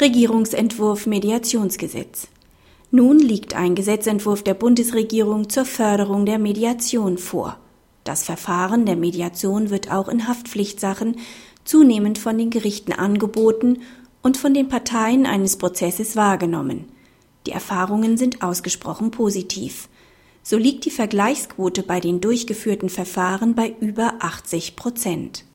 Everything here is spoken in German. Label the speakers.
Speaker 1: Regierungsentwurf Mediationsgesetz. Nun liegt ein Gesetzentwurf der Bundesregierung zur Förderung der Mediation vor. Das Verfahren der Mediation wird auch in Haftpflichtsachen zunehmend von den Gerichten angeboten und von den Parteien eines Prozesses wahrgenommen. Die Erfahrungen sind ausgesprochen positiv. So liegt die Vergleichsquote bei den durchgeführten Verfahren bei über 80 Prozent